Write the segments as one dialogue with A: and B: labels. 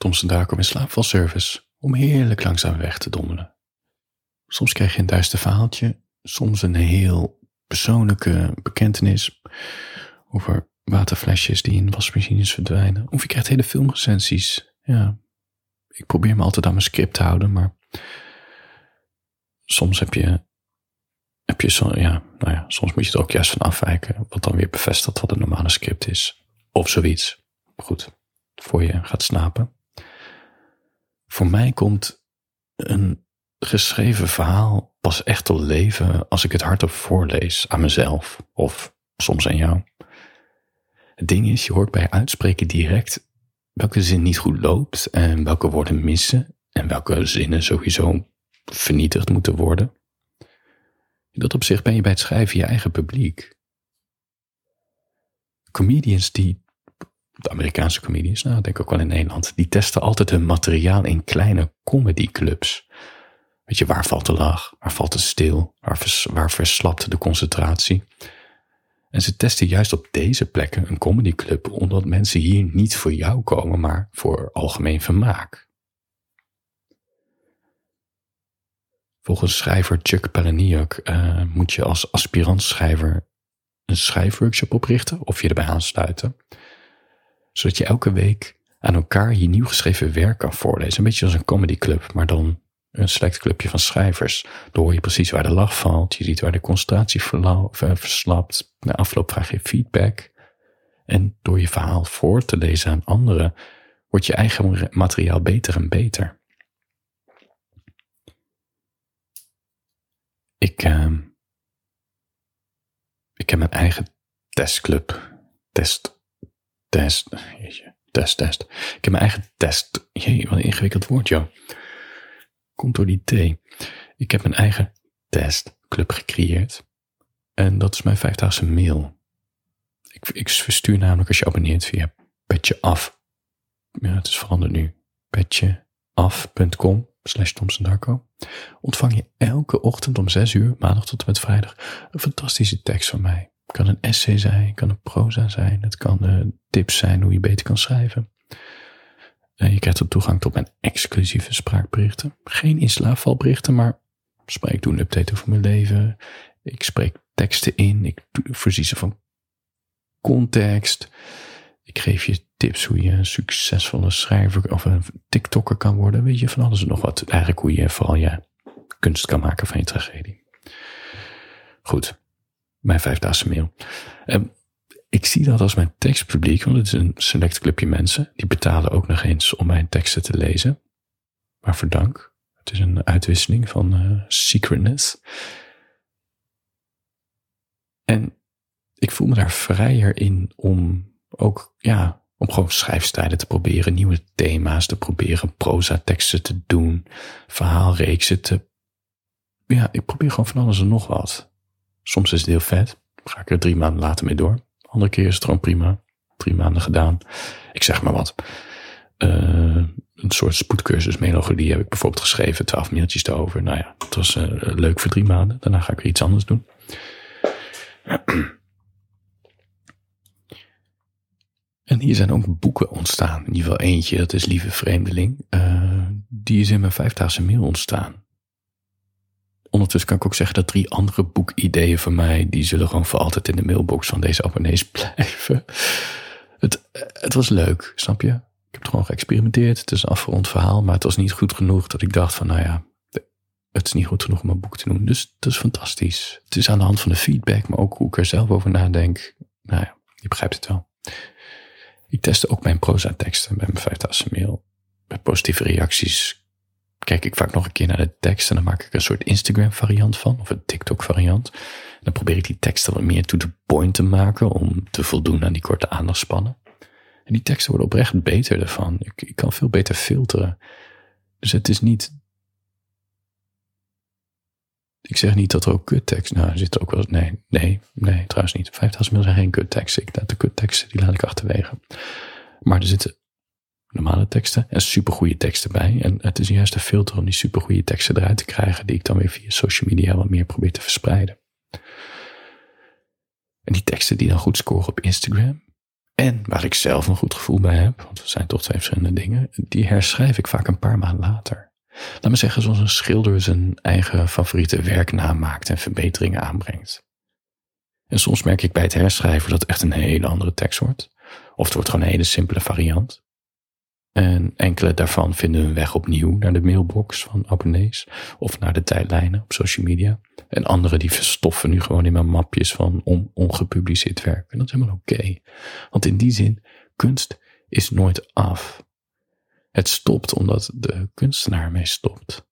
A: Thomson Darko in slaapvalservice om heerlijk langzaam weg te dommelen. Soms krijg je een duister verhaaltje, soms een heel persoonlijke bekentenis over waterflesjes die in wasmachines verdwijnen. Of je krijgt hele filmrecensies. Ja, ik probeer me altijd aan mijn script te houden, maar soms heb je, heb je zo, ja, nou ja, soms moet je er ook juist van afwijken, wat dan weer bevestigt wat een normale script is. Of zoiets. Goed, voor je gaat slapen. Voor mij komt een geschreven verhaal pas echt tot leven als ik het hardop voorlees aan mezelf of soms aan jou. Het ding is, je hoort bij uitspreken direct welke zin niet goed loopt en welke woorden missen en welke zinnen sowieso vernietigd moeten worden. In dat opzicht ben je bij het schrijven je eigen publiek. Comedians die, de Amerikaanse comedians, nou, ik denk ook wel in Nederland, die testen altijd hun materiaal in kleine comedyclubs. Weet je, waar valt de lach? Waar valt het stil? Waar, waar verslapt de concentratie? En ze testen juist op deze plekken een comedyclub, omdat mensen hier niet voor jou komen, maar voor algemeen vermaak. Volgens schrijver Chuck Palahniuk uh, moet je als aspirant-schrijver een schrijfworkshop oprichten of je erbij aansluiten, zodat je elke week aan elkaar je nieuw geschreven werk kan voorlezen. Een beetje als een comedyclub, maar dan een select clubje van schrijvers. Dan hoor je precies waar de lach valt. Je ziet waar de concentratie verslapt. Na afloop vraag je feedback. En door je verhaal voor te lezen aan anderen, wordt je eigen materiaal beter en beter. Ik, uh, ik heb mijn eigen testclub. Test, test, jeetje, test, test. Ik heb mijn eigen test. Jee, wat een ingewikkeld woord, joh komt door die thee. Ik heb mijn eigen testclub gecreëerd. En dat is mijn vijfdaagse mail. Ik, ik verstuur namelijk als je abonneert via Petje Af. Ja, het is veranderd nu. petjeaf.com slash Darko. Ontvang je elke ochtend om zes uur, maandag tot en met vrijdag, een fantastische tekst van mij. Het kan een essay zijn, het kan een proza zijn, het kan uh, tips zijn hoe je beter kan schrijven. Je krijgt ook toegang tot mijn exclusieve spraakberichten. Geen inslaafvalberichten, maar spreek doe een update over mijn leven. Ik spreek teksten in. Ik voorzie ze van context. Ik geef je tips hoe je een succesvolle schrijver of een TikToker kan worden. Weet je, van alles en nog wat. Eigenlijk hoe je vooral je kunst kan maken van je tragedie. Goed, mijn vijfdaagse mail. Ehm, ik zie dat als mijn tekstpubliek, want het is een select clubje mensen. Die betalen ook nog eens om mijn teksten te lezen. Waarvoor dank. Het is een uitwisseling van uh, secretness. En ik voel me daar vrijer in om ook, ja, om gewoon schrijfstijlen te proberen, nieuwe thema's te proberen, proza teksten te doen, verhaalreeksen te, ja, ik probeer gewoon van alles en nog wat. Soms is het heel vet, ga ik er drie maanden later mee door. Andere keer is het gewoon prima. Drie maanden gedaan. Ik zeg maar wat. Uh, een soort spoedcursus melodie heb ik bijvoorbeeld geschreven. Twaalf mailtjes erover. Nou ja, het was uh, leuk voor drie maanden. Daarna ga ik weer iets anders doen. En hier zijn ook boeken ontstaan. In ieder geval eentje, dat is Lieve Vreemdeling. Uh, die is in mijn vijfdaagse mail ontstaan ondertussen kan ik ook zeggen dat drie andere boekideeën van mij, die zullen gewoon voor altijd in de mailbox van deze abonnees blijven. Het, het was leuk, snap je? Ik heb het gewoon geëxperimenteerd. Het is een afgerond verhaal, maar het was niet goed genoeg dat ik dacht van, nou ja, het is niet goed genoeg om een boek te doen. Dus dat is fantastisch. Het is aan de hand van de feedback, maar ook hoe ik er zelf over nadenk. Nou ja, je begrijpt het wel. Ik testte ook mijn proza teksten bij mijn vijfdaagse mail. Met positieve reacties kijk ik vaak nog een keer naar de tekst en dan maak ik een soort Instagram variant van, of een TikTok variant. Dan probeer ik die teksten wat meer to the point te maken om te voldoen aan die korte aandachtspannen. En die teksten worden oprecht beter ervan. Ik, ik kan veel beter filteren. Dus het is niet. Ik zeg niet dat er ook kuttekst. Nou, er zit ook wel. Nee, nee, nee, trouwens niet. 5000 mail zijn geen kutteksten. Ik, de kutteksten die laat ik achterwege. Maar er zitten normale teksten en supergoeie teksten bij. En het is juist de filter om die supergoeie teksten eruit te krijgen, die ik dan weer via social media wat meer probeer te verspreiden. En die teksten die dan goed scoren op Instagram, en waar ik zelf een goed gevoel bij heb, want we zijn toch twee verschillende dingen, die herschrijf ik vaak een paar maanden later. Laat me zeggen, zoals een schilder zijn eigen favoriete werk namaakt en verbeteringen aanbrengt. En soms merk ik bij het herschrijven dat het echt een hele andere tekst wordt. Of het wordt gewoon een hele simpele variant. En enkele daarvan vinden hun weg opnieuw naar de mailbox van abonnees of naar de tijdlijnen op social media. En andere die verstoffen nu gewoon in mijn mapjes van on ongepubliceerd werk. En dat is helemaal oké. Want in die zin, kunst is nooit af. Het stopt omdat de kunstenaar ermee stopt.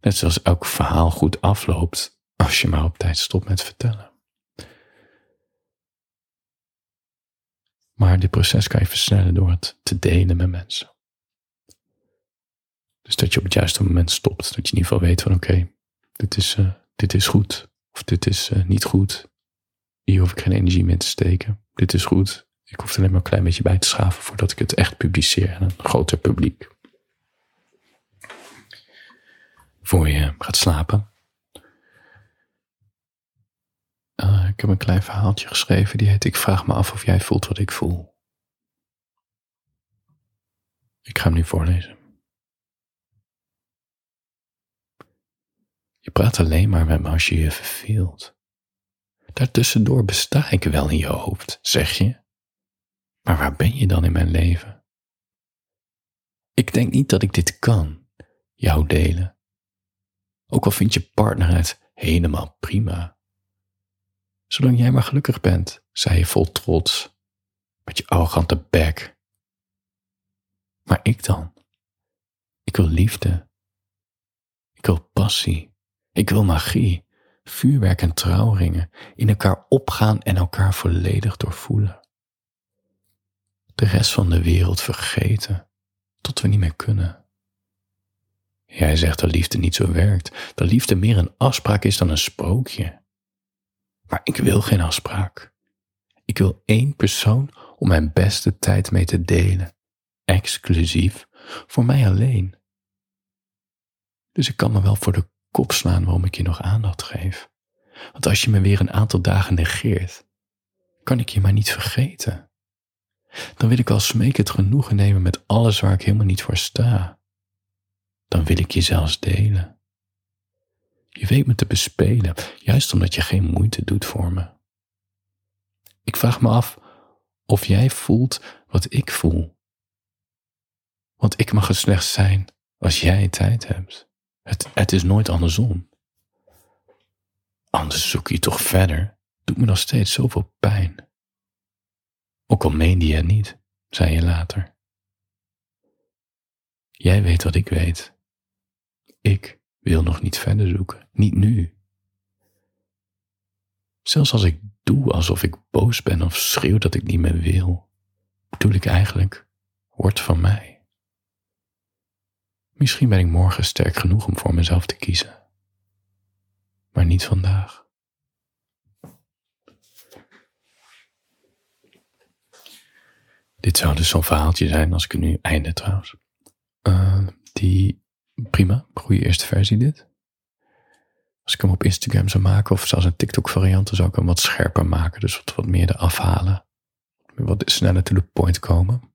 A: Net zoals elk verhaal goed afloopt als je maar op tijd stopt met vertellen. Maar dit proces kan je versnellen door het te delen met mensen. Dus dat je op het juiste moment stopt. Dat je in ieder geval weet van oké, dit, is, uh, dit is goed. Of dit is uh, niet goed. Hier hoef ik geen energie meer te steken. Dit is goed. Ik hoef er alleen maar een klein beetje bij te schaven voordat ik het echt publiceer aan een groter publiek. Voor je gaat slapen. Uh, ik heb een klein verhaaltje geschreven die heet Ik vraag me af of jij voelt wat ik voel. Ik ga hem nu voorlezen. Je praat alleen maar met me als je je verveelt. Daartussendoor besta ik wel in je hoofd, zeg je. Maar waar ben je dan in mijn leven? Ik denk niet dat ik dit kan, jou delen. Ook al vindt je partner het helemaal prima. Zolang jij maar gelukkig bent, zei je vol trots, met je arrogante bek. Maar ik dan? Ik wil liefde. Ik wil passie. Ik wil magie, vuurwerk en trouwringen, in elkaar opgaan en elkaar volledig doorvoelen. De rest van de wereld vergeten, tot we niet meer kunnen. Jij zegt dat liefde niet zo werkt, dat liefde meer een afspraak is dan een sprookje. Maar ik wil geen afspraak. Ik wil één persoon om mijn beste tijd mee te delen. Exclusief voor mij alleen. Dus ik kan me wel voor de kop slaan waarom ik je nog aandacht geef. Want als je me weer een aantal dagen negeert, kan ik je maar niet vergeten. Dan wil ik wel smekend genoegen nemen met alles waar ik helemaal niet voor sta. Dan wil ik je zelfs delen. Je weet me te bespelen, juist omdat je geen moeite doet voor me. Ik vraag me af of jij voelt wat ik voel. Want ik mag er slechts zijn als jij tijd hebt. Het, het is nooit andersom. Anders zoek je toch verder. Doet me nog steeds zoveel pijn. Ook al meende je het niet, zei je later. Jij weet wat ik weet. Ik wil nog niet verder zoeken, niet nu. Zelfs als ik doe alsof ik boos ben of schreeuw dat ik niet meer wil, bedoel ik eigenlijk, word van mij. Misschien ben ik morgen sterk genoeg om voor mezelf te kiezen, maar niet vandaag. Dit zou dus zo'n verhaaltje zijn als ik het nu einde trouwens. Uh, die prima, goede eerste versie dit. Als ik hem op Instagram zou maken, of zelfs een TikTok variant, dan zou ik hem wat scherper maken. Dus wat, wat meer eraf halen. Wat sneller to the point komen.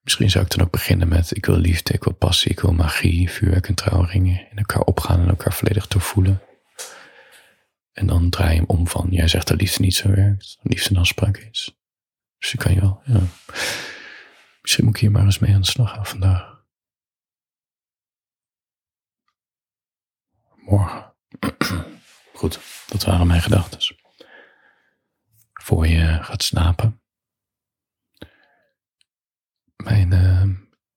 A: Misschien zou ik dan ook beginnen met, ik wil liefde, ik wil passie, ik wil magie, vuurwerk en trouwringen. In elkaar opgaan en elkaar volledig doorvoelen. En dan draai je hem om van, jij zegt dat liefde niet zo werkt. Liefde een afspraak is. Dus je kan je wel, ja. Misschien moet ik hier maar eens mee aan de slag gaan vandaag. Goed, dat waren mijn gedachten. Voor je gaat slapen. Mijn, uh,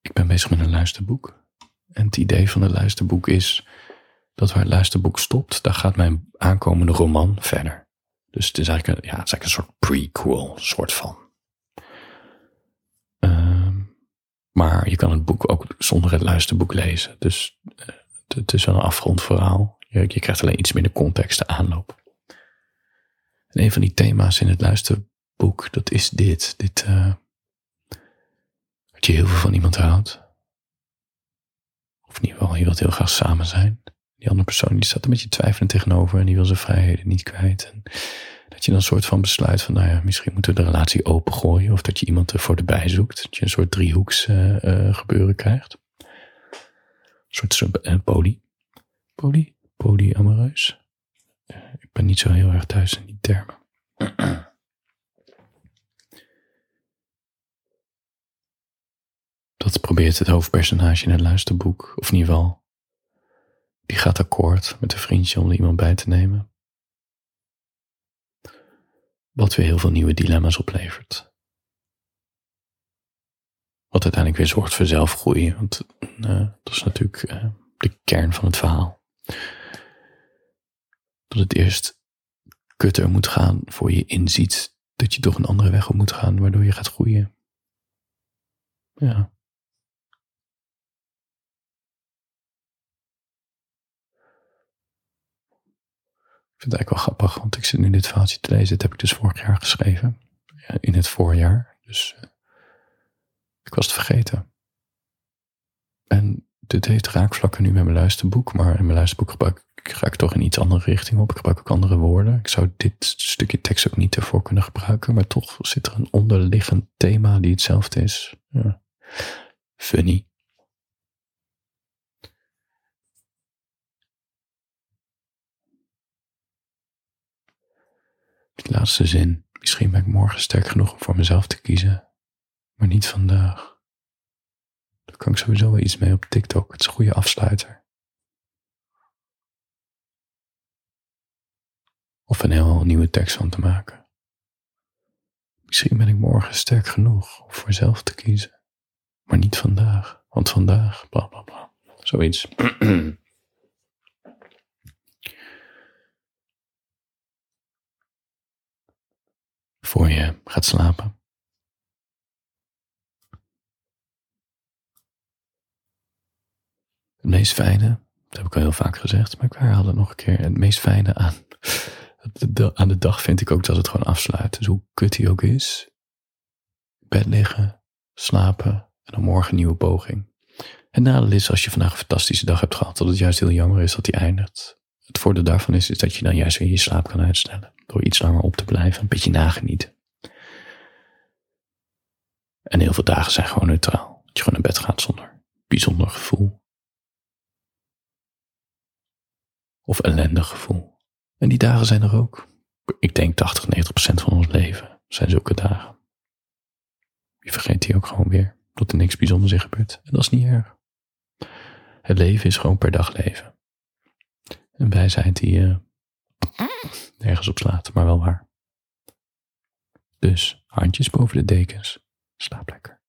A: ik ben bezig met een luisterboek. En het idee van het luisterboek is dat waar het luisterboek stopt, daar gaat mijn aankomende roman verder. Dus het is eigenlijk een, ja, het is eigenlijk een soort prequel, soort van. Uh, maar je kan het boek ook zonder het luisterboek lezen. Dus uh, het is een afgerond verhaal. Je, je krijgt alleen iets minder context, de aanloop. En een van die thema's in het luisterboek, dat is dit. Dit, dat je heel veel van iemand houdt. Of in ieder geval, je wilt heel graag samen zijn. Die andere persoon die staat er met je twijfelend tegenover en die wil zijn vrijheden niet kwijt. En Dat je dan een soort van besluit van, nou ja, misschien moeten we de relatie opengooien. Of dat je iemand ervoor erbij zoekt. Dat je een soort driehoeks uh, uh, gebeuren krijgt. Soort poly. Poly? Polyamoreus? ik ben niet zo heel erg thuis in die termen. Dat probeert het hoofdpersonage in het luisterboek, of ieder geval, die gaat akkoord met een vriendje om er iemand bij te nemen. Wat weer heel veel nieuwe dilemma's oplevert. Wat uiteindelijk weer zorgt voor zelfgroei, want uh, dat is natuurlijk uh, de kern van het verhaal. Dat het eerst kutter moet gaan voor je inziet dat je toch een andere weg op moet gaan, waardoor je gaat groeien. Ja. Ik vind het eigenlijk wel grappig, want ik zit nu dit verhaaltje te lezen. Dit heb ik dus vorig jaar geschreven. In het voorjaar. Dus ik was het vergeten. En dit heeft raakvlakken nu met mijn luisterboek. Maar in mijn luisterboek gebruik ik, ga ik toch in iets andere richting op. Ik gebruik ook andere woorden. Ik zou dit stukje tekst ook niet ervoor kunnen gebruiken. Maar toch zit er een onderliggend thema die hetzelfde is. Ja. Funny. Die laatste zin. Misschien ben ik morgen sterk genoeg om voor mezelf te kiezen. Maar niet vandaag. Daar kan ik sowieso wel iets mee op TikTok. Het is een goede afsluiter. Of een heel nieuwe tekst van te maken. Misschien ben ik morgen sterk genoeg om voor mezelf te kiezen. Maar niet vandaag. Want vandaag, bla bla bla. Zoiets. voor je gaat slapen. Het meest fijne, dat heb ik al heel vaak gezegd, maar ik herhaal het nog een keer. Het meest fijne aan de, aan de dag vind ik ook dat het gewoon afsluit. Dus hoe kut hij ook is. Bed liggen, slapen en dan morgen een nieuwe poging. Het nadeel is als je vandaag een fantastische dag hebt gehad, dat het juist heel jammer is dat die eindigt. Het voordeel daarvan is, is dat je dan juist weer je slaap kan uitstellen. Door iets langer op te blijven, een beetje nagenieten. En heel veel dagen zijn gewoon neutraal. Dat je gewoon naar bed gaat zonder bijzonder gevoel. Of ellendig gevoel. En die dagen zijn er ook. Ik denk 80, 90 procent van ons leven zijn zulke dagen. Je vergeet die ook gewoon weer. Dat er niks bijzonders in gebeurt. En dat is niet erg. Het leven is gewoon per dag leven. Een wijsheid die je nergens op slaat, maar wel waar. Dus handjes boven de dekens. Slaap lekker.